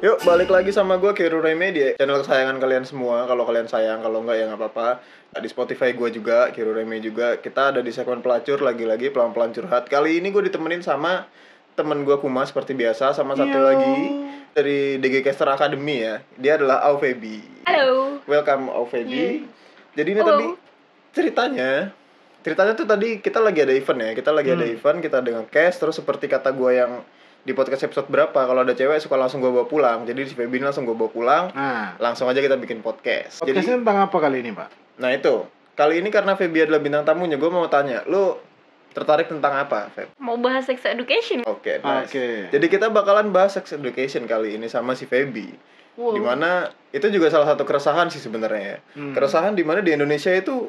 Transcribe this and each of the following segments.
Yuk balik lagi sama gue Kiru Remedi channel kesayangan kalian semua. Kalau kalian sayang kalau enggak ya nggak apa-apa. Di Spotify gue juga Kiru Reme juga. Kita ada di segmen pelacur lagi-lagi pelan-pelan curhat. Kali ini gue ditemenin sama temen gue Kuma seperti biasa. Sama satu Yo. lagi dari DG Caster Academy ya. Dia adalah Aufebi Halo. welcome Aufebi jadi ini Halo. tadi ceritanya ceritanya tuh tadi kita lagi ada event ya kita lagi ada Hmm. event kita dengan cast terus seperti kata gue yang di podcast episode berapa kalau ada cewek suka langsung gue bawa pulang jadi si Feby ini langsung gue bawa pulang Nah, langsung aja kita bikin podcast podcastnya jadi tentang apa kali ini, Pak? nah itu kali ini karena Feby adalah bintang tamunya gue mau tanya lu tertarik tentang apa Feb? mau bahas sex education Oke, nice. Oke. Jadi kita bakalan bahas sex education kali ini sama si Feby. Wow. Di mana itu juga salah satu keresahan sih sebenarnya ya. Hmm. Keresahan di mana di Indonesia itu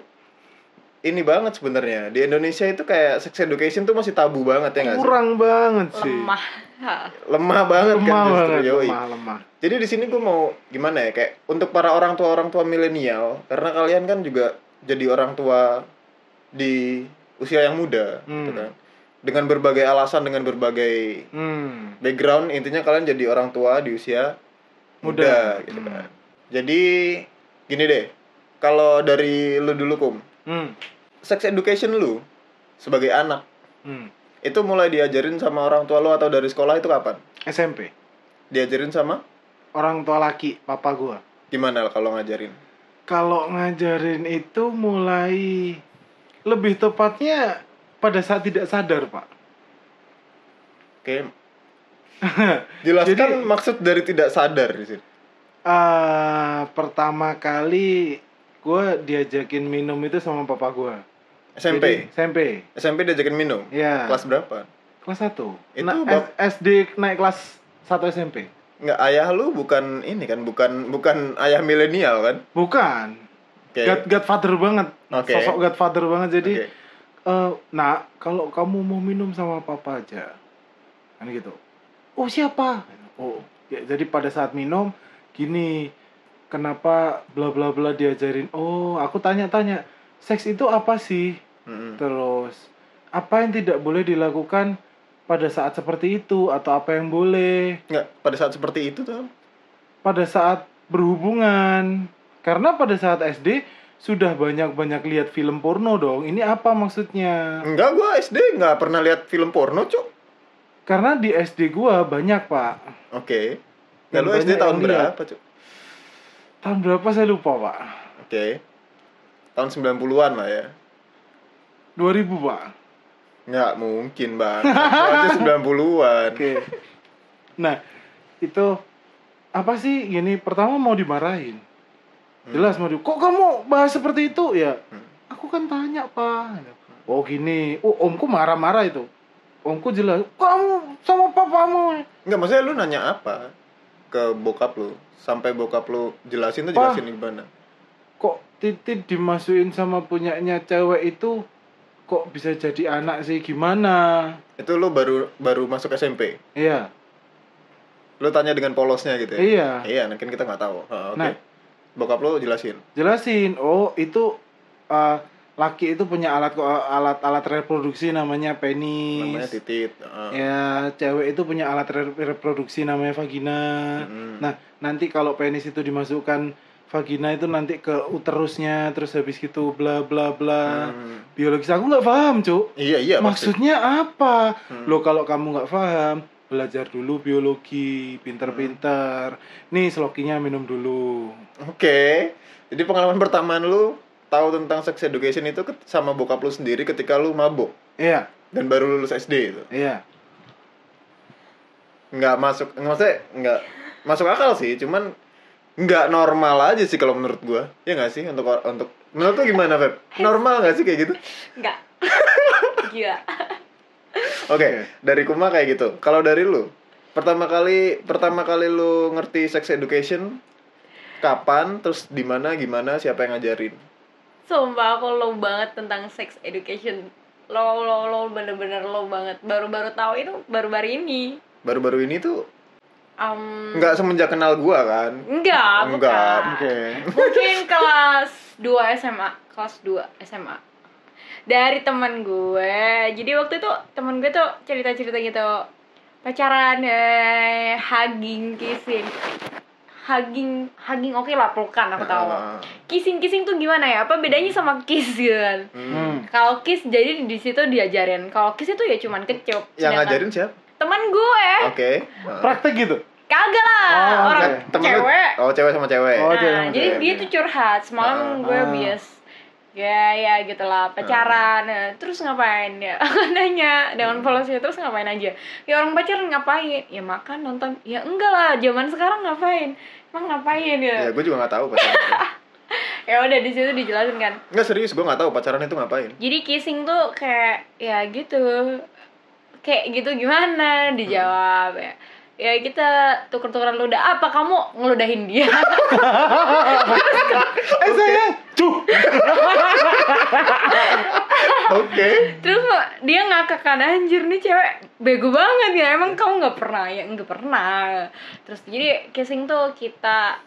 ini banget sebenarnya. Di Indonesia itu kayak sex education tuh masih tabu banget ya nggak sih? Kurang banget sih. lemah. Lemah banget Lemah kan justru banget, yoi. lemah, lemah. Jadi di sini gue mau gimana ya kayak untuk para orang tua orang tua milenial karena kalian kan juga jadi orang tua di usia yang muda gitu Hmm. kan. Dengan berbagai alasan dengan berbagai Hmm. background intinya kalian jadi orang tua di usia muda, Muda. gitu Hmm. kan. Jadi gini deh. Kalau dari lu dulu Kum, Hmm. sex education lu sebagai anak Hmm. itu mulai diajarin sama orang tua lu atau dari sekolah itu kapan? SMP. Diajarin sama Orang tua laki, papa gua. gimana kalau ngajarin? Kalau ngajarin itu mulai lebih tepatnya pada saat tidak sadar, Pak. Oke. Jelaskan Jadi- maksud dari tidak sadar di sini. Ah, pertama kali gua diajakin minum itu sama papa gua. SMP. Jadi, SMP. SMP diajakin minum. Ya. Kelas berapa? Kelas 1. Itu nah, bab- S- SD naik kelas 1 SMP. Nggak ayah lu bukan ini kan, bukan bukan ayah milenial kan? Bukan. Oke. God, godfather banget. Oke. Sosok godfather banget jadi Oke. eh nak, kalau kamu mau minum sama papa aja. Kan gitu. Oh, siapa? Oh, ya, jadi pada saat minum gini, kenapa bla bla bla diajarin? Oh, aku tanya-tanya, seks itu apa sih? Mm-mm. Terus apa yang tidak boleh dilakukan pada saat seperti itu atau apa yang boleh Nggak, pada saat seperti itu tuh. pada saat berhubungan? Karena pada saat SD sudah banyak-banyak lihat film porno dong. Ini apa maksudnya? Enggak, gua SD nggak pernah lihat film porno, Cuk. Karena di SD gua banyak, Pak. Oke. Nah, Dan lu SD tahun berapa, Cuk? Tahun berapa saya lupa, Pak. Oke. Tahun 90-an lah ya. 2000, Pak. Nggak mungkin, Bang. Aja 90-an. Oke. Nah, itu apa sih gini pertama mau dimarahin. Jelas mau di kok kamu bahas seperti itu ya? Hmm. Aku kan tanya, Pak. Oh, gini. Oh, omku marah-marah itu. Omku jelas, kamu sama papamu. Enggak, maksudnya lu nanya apa ke bokap lu? Sampai bokap lu jelasin tuh jelasin gimana? Kok titit dimasukin sama punyanya cewek itu kok bisa jadi anak sih gimana? Itu lu baru baru masuk SMP. Iya. Lu tanya dengan polosnya gitu ya? Iya. Iya, mungkin kita nggak tahu. Ha, Oke. Nah. Bokap lu jelasin. jelasin oh itu uh, laki itu punya alat alat alat reproduksi namanya penis Namanya titit. Ha. ya cewek itu punya alat re- reproduksi namanya vagina Mm-mm. nah nanti kalau penis itu dimasukkan vagina itu nanti ke uterusnya terus habis gitu bla bla bla Hmm. biologis aku nggak paham cuk Iya, iya pasti. maksudnya apa Hmm. lo kalau kamu nggak paham belajar dulu biologi pinter-pinter nih slokinya minum dulu Oke. Jadi pengalaman pertama lu tahu tentang sex education itu sama bokap lu sendiri ketika lu mabuk iya dan baru lulus SD itu. iya Nggak masuk, nggak maksudnya nggak masuk akal sih, cuman nggak normal aja sih kalau menurut gua. Ya nggak sih untuk untuk menurut lu gimana, Feb? Normal nggak sih kayak gitu? Enggak. Gila. Oke, dari Kuma kayak gitu. Kalau dari lu, pertama kali pertama kali lu ngerti sex education kapan, terus di mana, gimana, siapa yang ngajarin? Sumpah aku low banget tentang sex education. Low, low, low, bener-bener low banget. Baru-baru tahu itu baru-baru ini. Baru-baru ini tuh Um, nggak semenjak kenal gua kan? enggak, Enggak, oke Mungkin kelas 2 SMA, kelas 2 SMA. Dari teman gue. Jadi waktu itu teman gue tuh cerita-cerita gitu. pacaran eh, hugging kissing hugging hugging oke lah pelukan aku tahu Ah. kissing kissing tuh gimana ya apa bedanya sama kiss gitu kan Hmm. Hmm. kalau kiss jadi di situ diajarin kalau kiss itu ya cuman kecup Yang ngajarin siapa? teman gue Oke. Ah. Praktek gitu. kagak lah Oh, orang oke. Temen lu- cewek Oh, cewek sama cewek. Oh, cewek nah sama jadi cewek, dia tuh curhat semalam Ah. gue Ah. bias ya ya gitulah. Pacaran Nah, terus ngapain? Ya nanya. Dengan Hmm. polosnya terus ngapain aja? Ya orang pacaran ngapain? Ya makan nonton. Ya enggak lah. Zaman sekarang ngapain? Emang ngapain Ya, ya gue juga gak tahu pacaran. ya udah di situ dijelasin kan. Enggak serius, gue gak tahu pacaran itu ngapain. jadi kissing tuh kayak ya gitu. Kayak gitu gimana? Dijawab ya ya kita tuker-tukeran ludah apa kamu ngeludahin dia? Eh saya, cuh. Oke. terus dia ngakak kan anjir nih cewek bego banget ya emang kamu nggak pernah ya? Nggak pernah. Terus jadi kissing tuh kita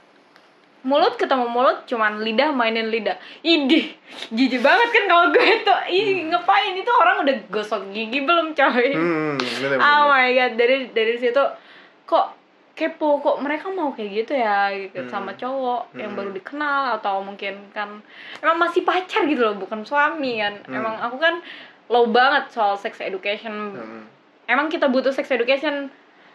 mulut ketemu mulut cuman lidah mainin lidah. Idih jijik banget kan kalau gue tuh. Ih ngapain? Itu orang udah gosok gigi belum coy. Hmm, bener, bener. oh my god. Dari dari situ kok kepo kok mereka mau kayak gitu ya gitu, Hmm. sama cowok yang Hmm. baru dikenal atau mungkin kan emang masih pacar gitu loh bukan suami kan Hmm. emang aku kan low banget soal sex education Hmm. emang kita butuh sex education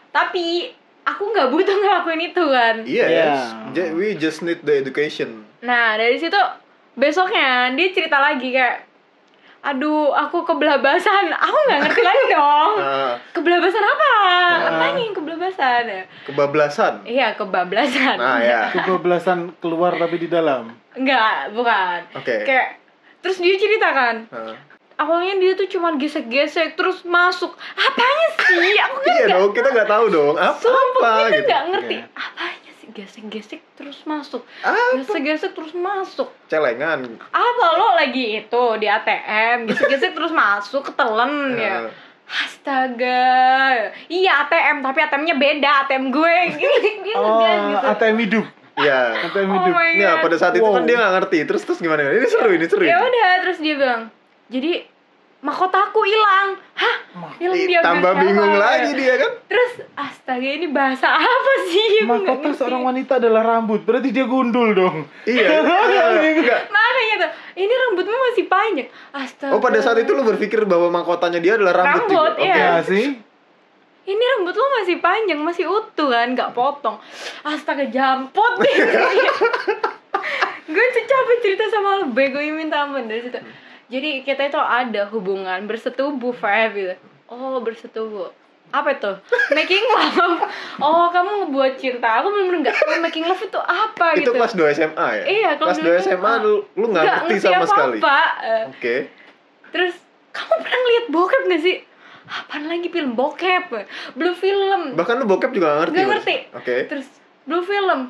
tapi aku nggak butuh ngelakuin itu kan Iya, Iya. yes. Ju- we just need the education. nah dari situ besoknya dia cerita lagi kayak aduh aku kebelabasan aku nggak ngerti lagi dong Ah, kebelabasan apa Ah. apa yang kebelabasan ya kebablasan. Iya, kebablasan. Nah, ya. Kebablasan keluar tapi di dalam. Enggak, bukan. Oke. Kayak terus dia cerita kan, Ah. awalnya dia tuh cuman gesek-gesek terus masuk. Apanya sih? Aku kan Iya nggak dong, kita nggak tahu dong. Apa Sumpah apa kita gitu. nggak ngerti. Oke. Apanya sih gesek-gesek terus masuk? Gesek-gesek terus masuk. Celengan. Apa lo lagi itu di ATM, gesek-gesek terus masuk ketelen ya. Astaga. Iya ATM, tapi ATM-nya beda ATM gue. Dia Oh, gitu. ATM hidup. Iya. ATM Oh hidup. my Ya, pada saat itu kan dia nggak ngerti. Terus terus gimana? Ini seru, ini seru. ya udah terus dia bilang jadi mahkotaku hilang hah Ih, dia tambah bingung lagi dia kan. terus astaga ini bahasa apa sih Mahkota seorang wanita adalah rambut. Berarti dia gundul dong. Iya. Makanya tuh ini rambutmu masih panjang astaga Oh, pada saat itu lu berpikir bahwa mahkotanya dia adalah rambut, Rambut, juga? Oke. iya. Ya sih. ini rambut lo masih panjang masih utuh kan nggak potong astaga jampot gue tuh capek cerita sama lo bego minta ampun dari situ jadi kita itu ada hubungan bersetubuh Feb gitu oh bersetubuh apa itu making love oh kamu ngebuat cinta aku bener-bener nggak tahu making love itu apa Itu gitu kelas 2 SMA ya? Iya, kelas kelas 2 2 SMA lu lu nggak ngerti sama sekali. apa-apa. Eh, Oke. terus kamu pernah ngeliat bokep gak sih apaan lagi film bokep blue film Bahkan lu bokep juga nggak ngerti. Mas? ngerti. Oke. terus blue film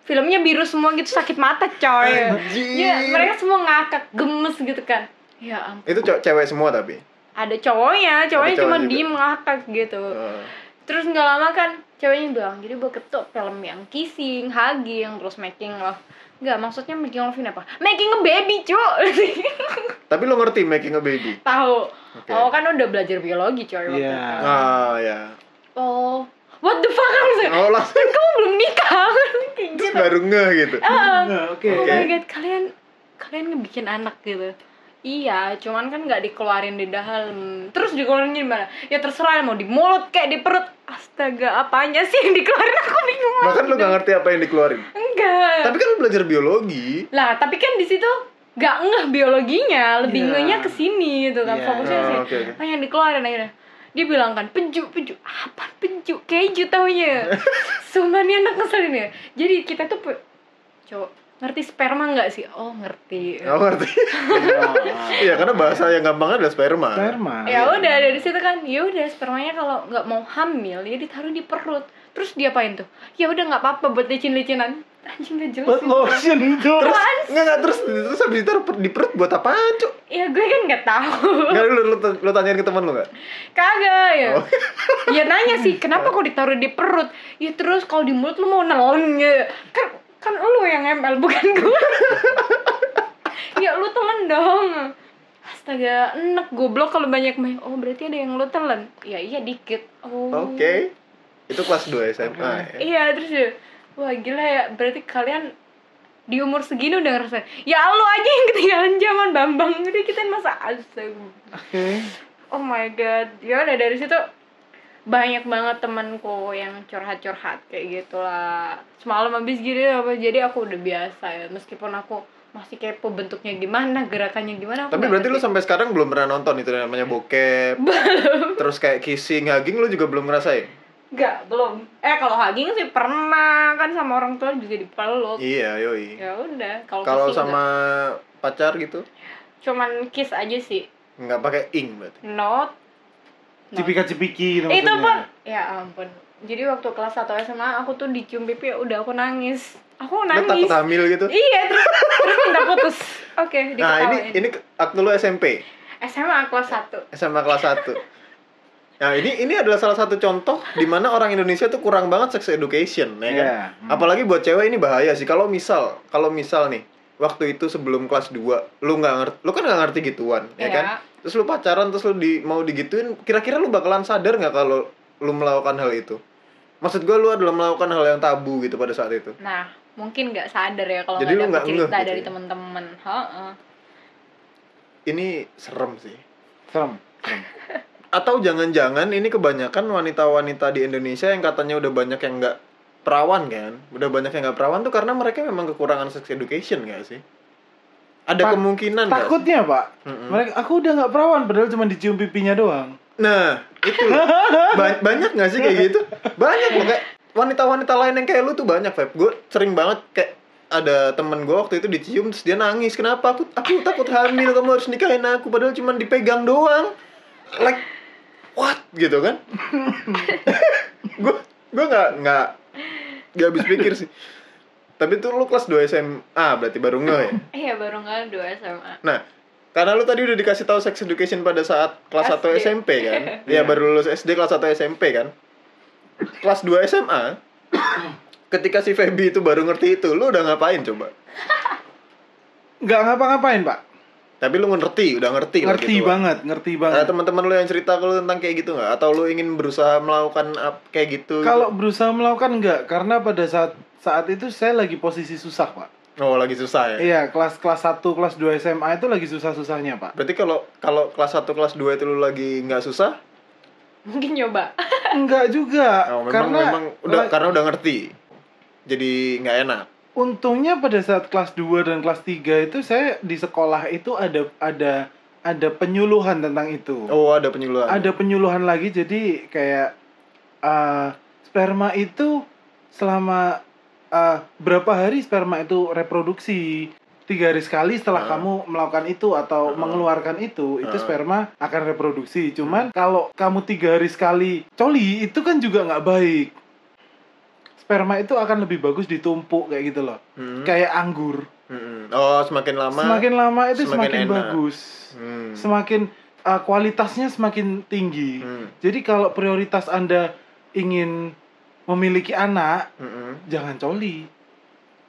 filmnya biru semua gitu sakit mata coy Anjir. ya mereka semua ngakak gemes gitu kan ya ampun Itu cewek semua tapi. Ada cowoknya cowoknya cowok cuma diem ngakak gitu Oh. terus nggak lama kan ceweknya bilang jadi bokep tuh film yang kissing hugging terus making love Nggak, maksudnya making love ini apa? Making a baby, cu Tapi lu ngerti making a baby? Tahu. Oke. Oh, kan udah belajar biologi, coy. waktu Iya. itu. Ah, ya. Oh, what the fuck harusnya? Oh, langsung Kan kamu belum nikah terus gitu. baru ngeh gitu. Nah, oke. oh Oke. my god, kalian kalian ngebikin anak gitu. Iya, cuman kan nggak dikeluarin di dalam. Terus dikeluarin di mana? Ya terserah mau di mulut kayak di perut. Astaga, apanya sih yang dikeluarin? Aku bingung. Bahkan lu nggak ngerti apa yang dikeluarin. Enggak. Tapi kan lu belajar biologi. Lah, tapi kan di situ nggak ngeh biologinya, lebih Iya. ngehnya ke sini gitu kan. Iya. Fokusnya Oh, sih. oke, oke. Ah, yang dikeluarin akhirnya. Dia bilang kan, peju, peju. Apa peju? Keju taunya. Sumpah nih anak ngeselin ya. Jadi kita tuh cowok ngerti sperma nggak sih? Oh, ngerti. Oh, ngerti. Iya, karena bahasa yang gampangnya adalah sperma. Sperma. Ya udah dari situ kan, ya udah spermanya kalau nggak mau hamil ya ditaruh di perut. Terus diapain tuh? Ya udah nggak apa-apa buat licin-licinan. Anjing gak jelas. Buat sih. lotion tuh. Terus enggak enggak terus terus habis ditaruh per- di perut buat apaan, Cuk? Ya gue kan nggak tahu. Enggak lu, lu, lu tanyain ke teman lu enggak? Kagak ya. Oh. Ya nanya sih, kenapa kok ditaruh di perut? Ya terus kalau di mulut lu mau nelen ya. Kan kan lu yang ML bukan gue. ya lu telan dong. astaga enak goblok kalau banyak main. Oh berarti ada yang lu telan? Ya iya dikit. Oh. Oke. Itu kelas 2 SMA ya. iya terus ya. Wah gila ya. Berarti kalian di umur segini udah ngerasain. Ya lu aja yang ketinggalan zaman bambang. Jadi kita masa asal Oke. oh my god. Ya udah dari situ banyak banget temanku yang curhat-curhat kayak gitulah semalam habis gini apa jadi aku udah biasa ya meskipun aku masih kepo bentuknya gimana gerakannya gimana aku Tapi berarti lu sampai sekarang belum pernah nonton itu namanya bokep. Terus kayak kissing, hugging lu juga belum ngerasain? Enggak, belum. Eh kalau hugging sih pernah kan sama orang tua juga dipeluk. Iya, yoi. Ya udah, kalau Kalau sama pacar gitu cuman kiss aja sih. nggak pakai ing berarti. Not. Not. Cipika-cipiki gitu Itu pun ya ampun. Jadi waktu kelas 1 SMA aku tuh dicium pipi udah aku nangis. Aku Lu nangis. takut hamil gitu? Iya, terus, terus minta putus. Oke, Nah, ini ini waktu lu SMP, SMA kelas 1. SMA kelas 1. Nah, ini ini adalah salah satu contoh di mana orang Indonesia tuh kurang banget sex education, ya kan? Iya. Hmm. Apalagi buat cewek ini bahaya sih. Kalau misal, kalau misal nih, waktu itu sebelum kelas 2, lu nggak ngerti, lu kan nggak ngerti gituan, ya Iya. kan? Terus lu pacaran, terus lu di, mau digituin, kira-kira lu bakalan sadar nggak kalau lu melakukan hal itu? Maksud gue lu adalah melakukan hal yang tabu gitu pada saat itu. Nah, mungkin nggak sadar ya kalau Jadi lu nggak ngeh cerita gitu dari ya? teman-teman. Heeh. Ini serem sih. Serem. serem. Atau jangan-jangan ini kebanyakan wanita-wanita di Indonesia yang katanya udah banyak yang nggak perawan kan? Udah banyak yang nggak perawan tuh karena mereka memang kekurangan sex education gak sih? Ada Tak- kemungkinan nggak? Takutnya, Pak. Mm-mm. Mereka aku udah nggak perawan padahal cuma dicium pipinya doang. Nah, itu. Ba- banyak gak sih kayak gitu? Banyak loh kayak wanita-wanita lain yang kayak lu tuh banyak, Feb. Gue sering banget kayak ada temen gue waktu itu dicium terus dia nangis. Kenapa? Aku aku takut hamil, kamu harus nikahin aku padahal cuma dipegang doang. Like what gitu kan? gue gue nggak nggak nggak habis pikir sih. Tapi tuh lu kelas 2 SMA berarti baru nge ya? Iya, baru nggak dua SMA. Nah, karena lu tadi udah dikasih tahu sex education pada saat kelas 1 SD. SMP kan? Iya, baru lulus SD kelas 1 SMP kan? Kelas 2 SMA ketika si Feby itu baru ngerti itu, lu udah ngapain coba? Nggak ngapa-ngapain, Pak. Tapi lu ngerti, udah ngerti lah Ngerti gitu. banget, ngerti Ada banget. teman-teman lu yang cerita ke lu tentang kayak gitu nggak? Atau lu ingin berusaha melakukan ap- kayak gitu? Kalau berusaha melakukan enggak, karena pada saat saat itu saya lagi posisi susah, Pak. Oh, lagi susah ya? Iya, kelas kelas 1, kelas 2 SMA itu lagi susah-susahnya, Pak. Berarti kalau kalau kelas 1 kelas 2 itu lu lagi nggak susah? Mungkin nyoba. Enggak juga. Oh, memang karena memang udah karena udah ngerti. Jadi nggak enak. Untungnya pada saat kelas 2 dan kelas 3 itu saya di sekolah itu ada ada ada penyuluhan tentang itu. Oh, ada penyuluhan. Ada penyuluhan lagi jadi kayak uh, sperma itu selama uh, berapa hari sperma itu reproduksi tiga hari sekali setelah Ah. kamu melakukan itu atau Ah. mengeluarkan itu itu Ah. sperma akan reproduksi cuman kalau kamu tiga hari sekali coli itu kan juga nggak baik sperma itu akan lebih bagus ditumpuk kayak gitu loh Hmm. kayak anggur Mm-mm. Oh, semakin lama. semakin lama itu semakin semakin, enak. bagus Hmm. semakin uh, kualitasnya semakin tinggi Hmm. jadi kalau prioritas anda ingin memiliki anak Mm-mm. jangan coli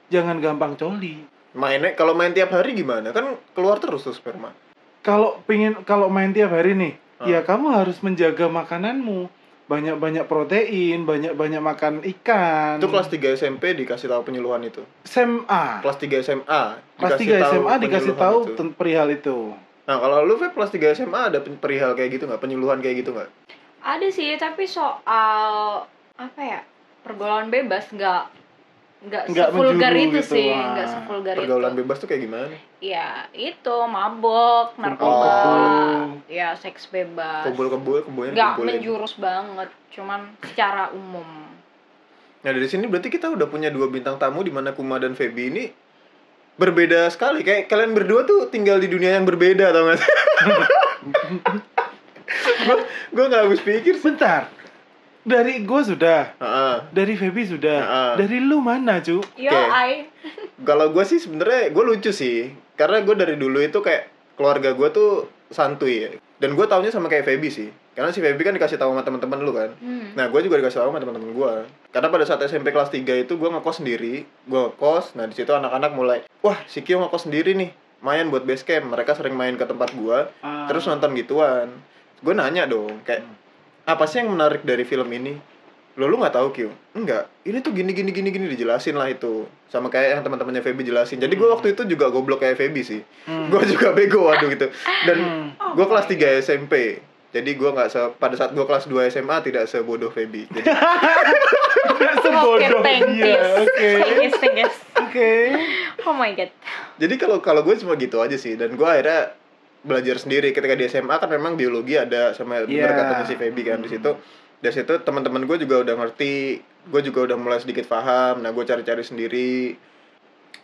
jangan gampang coli Mainnya kalau main tiap hari gimana? Kan keluar terus tuh sperma. kalau pingin kalau main tiap hari nih ya kamu harus menjaga makananmu banyak banyak protein banyak banyak makan ikan Itu kelas 3 SMP dikasih tahu penyuluhan itu. SMA Kelas 3 SMA kelas dikasih 3 tahu SMA dikasih tahu itu. perihal itu Nah, kalau lu Feb kelas 3 SMA ada perihal kayak gitu nggak? Penyuluhan kayak gitu nggak? Ada sih, tapi soal apa ya? Pergaulan bebas nggak nggak Nggak sevulgar menjuru itu gitu, sih, wah. nggak sevulgar itu. Pergaulan bebas tuh kayak gimana? Ya, itu mabok, narkoba, Kumpul-kumpul. ya seks bebas. Kebul-kebul, kebulnya Nggak dikumpulin. menjurus banget, cuman secara umum. Nah, dari sini berarti kita udah punya dua bintang tamu di mana Kuma dan Feby ini berbeda sekali. Kayak kalian berdua tuh tinggal di dunia yang berbeda, tau gak sih? gue gue nggak habis pikir sih. bentar dari gue sudah Heeh. dari Feby sudah Ah. dari lu mana cu Yo, Oke. ai. Kalau gue sih sebenarnya gue lucu sih, karena gue dari dulu itu kayak keluarga gue tuh santuy ya. Dan gue taunya sama kayak Feby sih, karena si Feby kan dikasih tahu sama teman-teman lu kan. Hmm. Nah gue juga dikasih tahu sama teman-teman gue. Karena pada saat SMP kelas 3 itu gue ngekos sendiri, gue ngekos. Nah di situ anak-anak mulai, wah si Kyo ngekos sendiri nih. main buat base camp mereka sering main ke tempat gua Ah. terus nonton gituan gue nanya dong kayak apa sih yang menarik dari film ini lo lu nggak tahu Q enggak ini tuh gini gini gini gini dijelasin lah itu sama kayak yang teman-temannya Feby jelasin jadi gue waktu itu juga goblok kayak Feby sih Hmm. gue juga bego waduh gitu dan Hmm. gue kelas 3 SMP jadi gue nggak se pada saat gue kelas 2 SMA tidak sebodoh Feby jadi Oke, sebodoh dia. Oke. You. Oke. Oh my god. jadi kalau kalau gue cuma gitu aja sih dan gue akhirnya belajar sendiri. Ketika di SMA kan memang biologi ada sama Iya. bener katanya si Feby kan di situ. Dari situ teman-teman gue juga udah ngerti gue juga udah mulai sedikit paham. Nah gue cari-cari sendiri.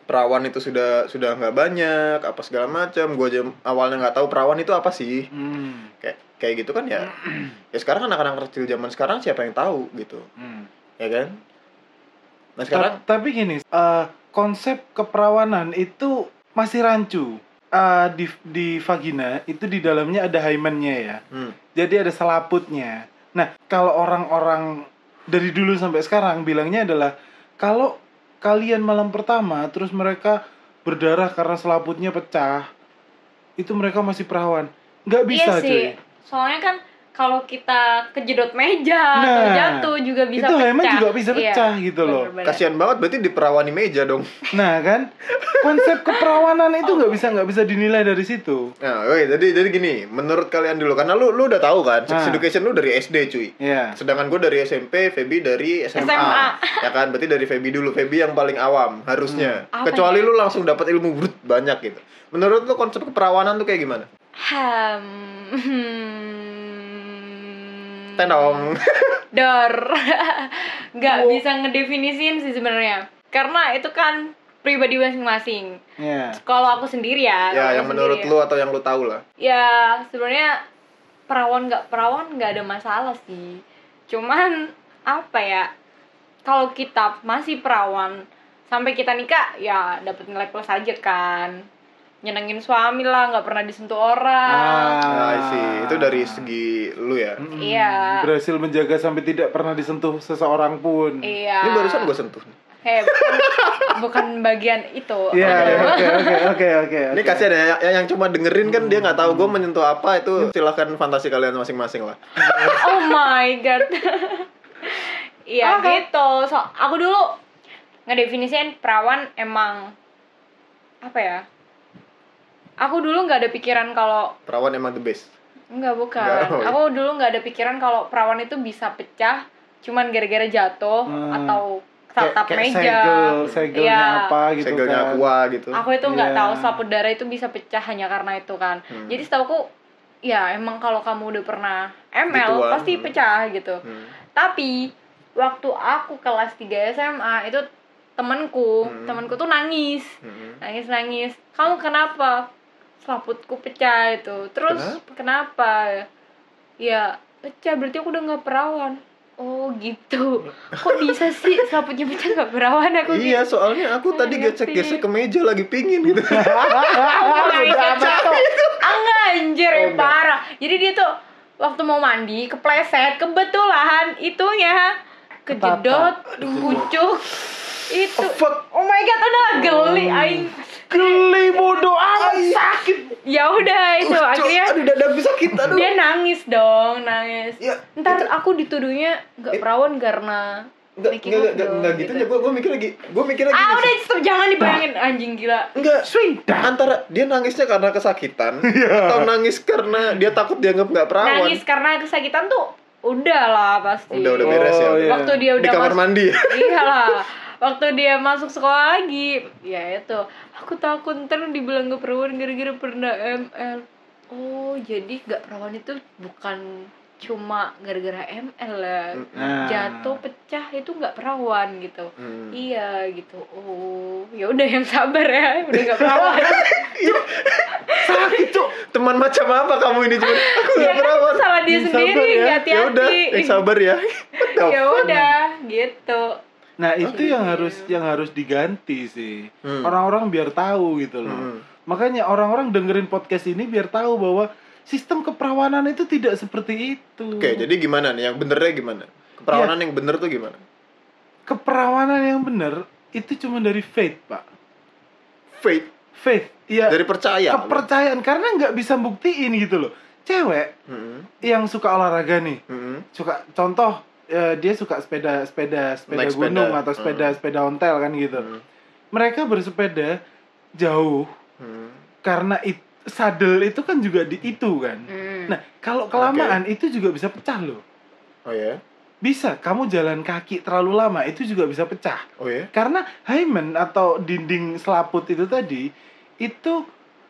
Perawan itu sudah sudah nggak banyak apa segala macam. Gue aja awalnya nggak tahu perawan itu apa sih. Hmm. kayak kayak gitu kan ya. Ya sekarang anak-anak kecil zaman sekarang siapa yang tahu gitu. Hmm. ya kan? Nah sekarang Ta- tapi gini, eh, konsep keperawanan itu masih rancu. Eh, di di vagina itu di dalamnya ada hymennya ya. hmm, Jadi ada selaputnya. Nah, kalau orang-orang dari dulu sampai sekarang bilangnya adalah kalau kalian malam pertama terus mereka berdarah karena selaputnya pecah, itu mereka masih perawan. Nggak bisa, iya sih. cuy. Soalnya kan kalau kita kejedot meja atau Nah, jatuh juga bisa itu pecah. hymen juga bisa Iya, pecah gitu loh. kasihan banget berarti diperawani meja dong Nah, kan konsep keperawanan itu nggak bisa nggak bisa dinilai dari situ. Nah, oke, jadi jadi gini, menurut kalian dulu karena lu lu udah tahu kan, sex Ah. education lu dari SD cuy. Iya. Sedangkan gue dari SMP, Feby dari SMA. SMA. Ya kan, berarti dari Feby dulu, Feby yang paling awam harusnya. Hmm. Apa Kecuali ya? lu langsung dapat ilmu brut banyak gitu. Menurut lu konsep keperawanan tuh kayak gimana? Hmm. Tenong. Dor. Nggak Wow. bisa ngedefinisin sih sebenarnya. Karena itu kan pribadi masing-masing. Iya. Kalau aku sendiri ya. ya, yang menurut lu atau yang lu tahu lah. ya sebenarnya perawan nggak perawan nggak ada masalah sih cuman apa ya kalau kita masih perawan sampai kita nikah ya dapat nilai plus aja kan nyenengin suami lah nggak pernah disentuh orang Nah, sih, itu dari segi lu ya. Iya. Berhasil menjaga sampai tidak pernah disentuh seseorang pun. iya Ini barusan gue sentuh. eh bukan, bukan bagian itu Iya, oke oke oke oke. Ini kasihan ya, yang, yang cuma dengerin kan dia nggak tahu gue menyentuh apa itu silahkan fantasi kalian masing-masing lah. oh my god iya gitu so aku dulu ngedefinisin perawan emang apa ya aku dulu nggak ada pikiran kalau Perawan emang the best. Enggak bukan Nggak, oh, iya. aku dulu nggak ada pikiran kalau perawan itu bisa pecah cuman gara-gara jatuh Hmm. atau tatap meja segel, segelnya Iya. apa gitu Segelnya kan. aqua gitu. aku itu nggak Iya. tahu selaput darah itu bisa pecah hanya karena itu kan Hmm. jadi setahuku ya emang kalau kamu udah pernah ML Gituan. pasti Hmm. pecah gitu Hmm. tapi waktu aku kelas 3 SMA itu temenku Hmm. temenku tuh nangis Hmm. nangis nangis kamu kenapa selaputku pecah itu. Terus kenapa, ya pecah berarti aku udah nggak perawan. Oh gitu. Kok bisa sih selaputnya pecah nggak perawan? Aku Iya, gitu soalnya aku tadi gesek-gesek ke meja lagi pingin gitu. oh my god nggak, anjir Oh, enggak. parah. Jadi dia tuh waktu mau mandi kepleset kebetulan itunya kejedot kucuk itu Oh, fuck. oh my god udah geli aing Geli bodoh amat sakit. ya udah itu Uh, akhirnya aduh dadaku sakit aduh. dia nangis dong nangis Ya, ntar itu- aku dituduhnya nggak Eh. perawan karena Enggak, enggak, enggak, gitu ya. Gue gue mikir lagi, gue mikir lagi. ah udah stop jangan dibayangin anjing gila Enggak, Sudah. antara dia nangisnya karena kesakitan Iya. atau nangis karena dia takut dianggap nggak perawan. nangis karena kesakitan tuh udah lah pasti Udah udah beres ya. Oh, udah. iya. waktu dia Di udah kamar masuk mandi. iyalah waktu dia masuk sekolah lagi. Ya itu. Aku takut ntar dibilang gak perawan gara-gara pernah ML oh jadi gak perawan itu bukan cuma gara-gara ML lah Nah. jatuh pecah itu nggak perawan gitu. Hmm. iya gitu. Oh ya udah yang sabar ya. Udah nggak perawan. Sakit, Cuk. Teman macam apa kamu ini cuma aku ya nggak kan perawan. salah dia Yang sendiri ya. nggak Ya udah, hati-hati eh, sabar ya. Ya udah gitu Nah, itu Iya. yang harus yang harus diganti sih. Hmm. Orang-orang biar tahu gitu loh. Hmm. Makanya orang-orang dengerin podcast ini biar tahu bahwa sistem keperawanan itu tidak seperti itu. Oke, jadi gimana nih? Yang benernya gimana? Keperawanan Iya. yang bener tuh gimana? keperawanan yang benar itu cuma dari faith, Pak. Faith. faith ya Dari percaya. kepercayaan karena nggak bisa buktiin gitu loh cewek Mm-mm. yang suka olahraga nih Mm-mm. suka contoh eh, dia suka sepeda sepeda sepeda Naik sepeda. gunung atau sepeda Hmm. sepeda ontel kan gitu Mm. mereka bersepeda jauh Mm. karena it, sadel itu kan juga di itu kan Hmm. nah kalau kelamaan itu juga bisa pecah loh Oh ya? bisa kamu jalan kaki terlalu lama itu juga bisa pecah Oh ya? karena hymen atau dinding selaput itu tadi itu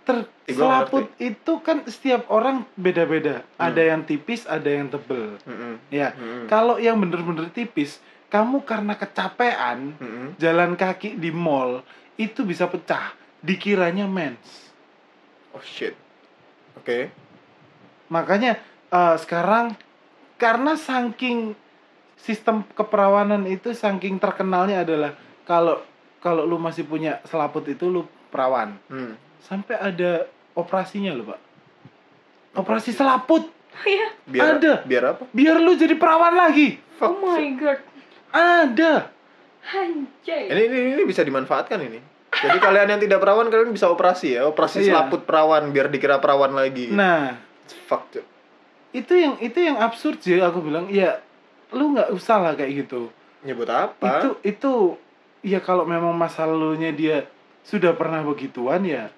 ter Eh, gua selaput itu kan setiap orang beda-beda Hmm. ada yang tipis ada yang tebel Mm-mm. ya Mm-mm. kalau yang bener-bener tipis kamu karena kecapean Mm-mm. jalan kaki di mall itu bisa pecah dikiranya mens Oh shit. Oke. makanya eh, sekarang karena saking sistem keperawanan itu saking terkenalnya adalah kalau kalau lu masih punya selaput itu lu perawan Hmm. Sampai ada operasinya loh pak operasi selaput Iya. Biar Ada. Biar apa? biar lu jadi perawan lagi Oh my god. ada Anjay. Ini, ini ini bisa dimanfaatkan ini. Jadi kalian yang tidak perawan kalian bisa operasi ya, operasi Iya. selaput perawan biar dikira perawan lagi. nah fuck. Cuk. itu yang itu yang absurd sih aku bilang ya lu nggak usah lah kayak gitu Nyebut apa? itu itu ya kalau memang masa lalunya dia sudah pernah begituan ya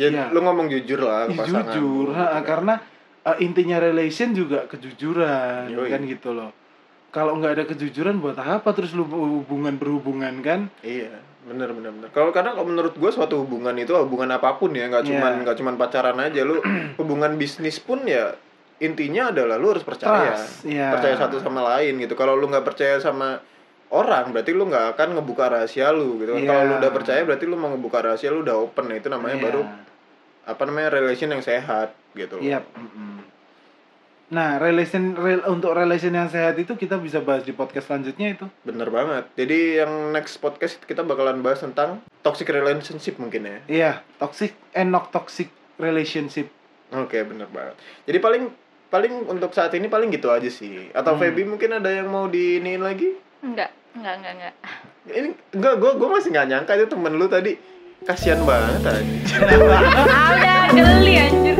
ya, iya. lu ngomong jujur lah ke pasangan. jujur ha, karena uh, intinya relation juga kejujuran Yoi. kan gitu loh kalau nggak ada kejujuran buat apa terus lu hubungan berhubungan kan Iya, bener bener bener. Kalau karena kalau menurut gue suatu hubungan itu hubungan apa pun ya, nggak Iya. cuman nggak cuman pacaran aja, lu hubungan bisnis pun ya intinya adalah lu harus percaya, Trust, iya. percaya satu sama lain gitu. Kalau lu nggak percaya sama orang, berarti lu nggak akan ngebuka rahasia lu gitu. kan. Iya. Kalau lu udah percaya, berarti lu mau ngebuka rahasia lu udah open. Nah, itu namanya Iya. baru apa namanya relation yang sehat gitu. loh. Iya. mm-mm. nah relation rel- untuk relation yang sehat itu kita bisa bahas di podcast selanjutnya itu Bener banget. Jadi yang next podcast kita bakalan bahas tentang toxic relationship mungkin ya. iya toxic and not toxic relationship Oke, bener banget. Jadi paling paling untuk saat ini paling gitu aja sih. Atau Hmm. Feby mungkin ada yang mau diiniin lagi? Enggak, enggak, enggak, enggak. Ini enggak, gue gue masih nggak nyangka itu temen lu tadi. Kasian banget anjir. Ah, udah geli anjir.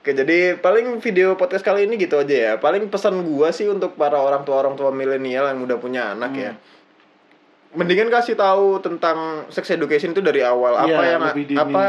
Oke, jadi paling video podcast kali ini gitu aja ya. Paling pesan gua sih untuk para orang tua orang tua milenial yang udah punya anak ya. Hmm. Mendingan kasih tahu tentang sex education itu dari awal. Apa Iya, yang apa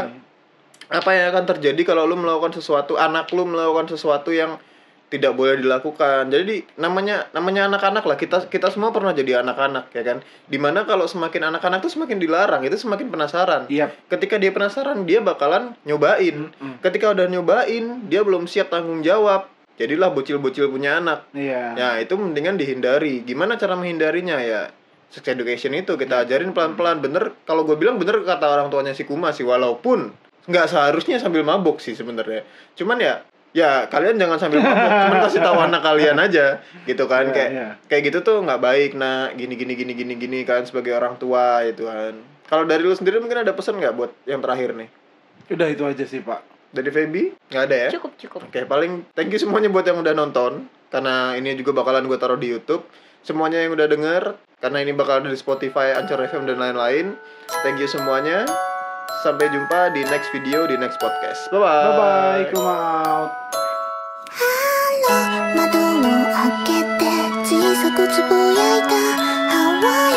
apa yang akan terjadi kalau lu melakukan sesuatu anak lu melakukan sesuatu yang tidak boleh dilakukan. Jadi namanya namanya anak-anak lah. Kita kita semua pernah jadi anak-anak ya kan? Di mana kalau semakin anak-anak tuh semakin dilarang itu semakin penasaran. Iya ketika dia penasaran dia bakalan nyobain. Mm-mm. ketika udah nyobain dia belum siap tanggung jawab. Jadilah bocil-bocil punya anak. Iya. Ya itu mendingan dihindari. Gimana cara menghindarinya? Ya sex education itu kita ajarin pelan-pelan. Bener kalau gue bilang bener kata orang tuanya si Kuma sih walaupun nggak seharusnya sambil mabuk sih sebenarnya. Cuman ya ya kalian jangan sambil mabuk cuman kasih tahu anak kalian aja gitu kan Iya, kayak iya. kayak gitu tuh nggak baik nak gini gini gini gini gini kan sebagai orang tua itu kan kalau dari lu sendiri mungkin ada pesan nggak buat yang terakhir nih udah itu aja sih pak dari Feby nggak ada ya Cukup, cukup. Oke, paling thank you semuanya buat yang udah nonton karena ini juga bakalan gue taruh di YouTube. Semuanya yang udah denger karena ini bakal ada di Spotify, Anchor FM dan lain-lain. Thank you semuanya. Sampai jumpa di next video di next podcast. Bye bye. bye bye kuma out 窓を開けて小さくつぶやいた How are you 誰もい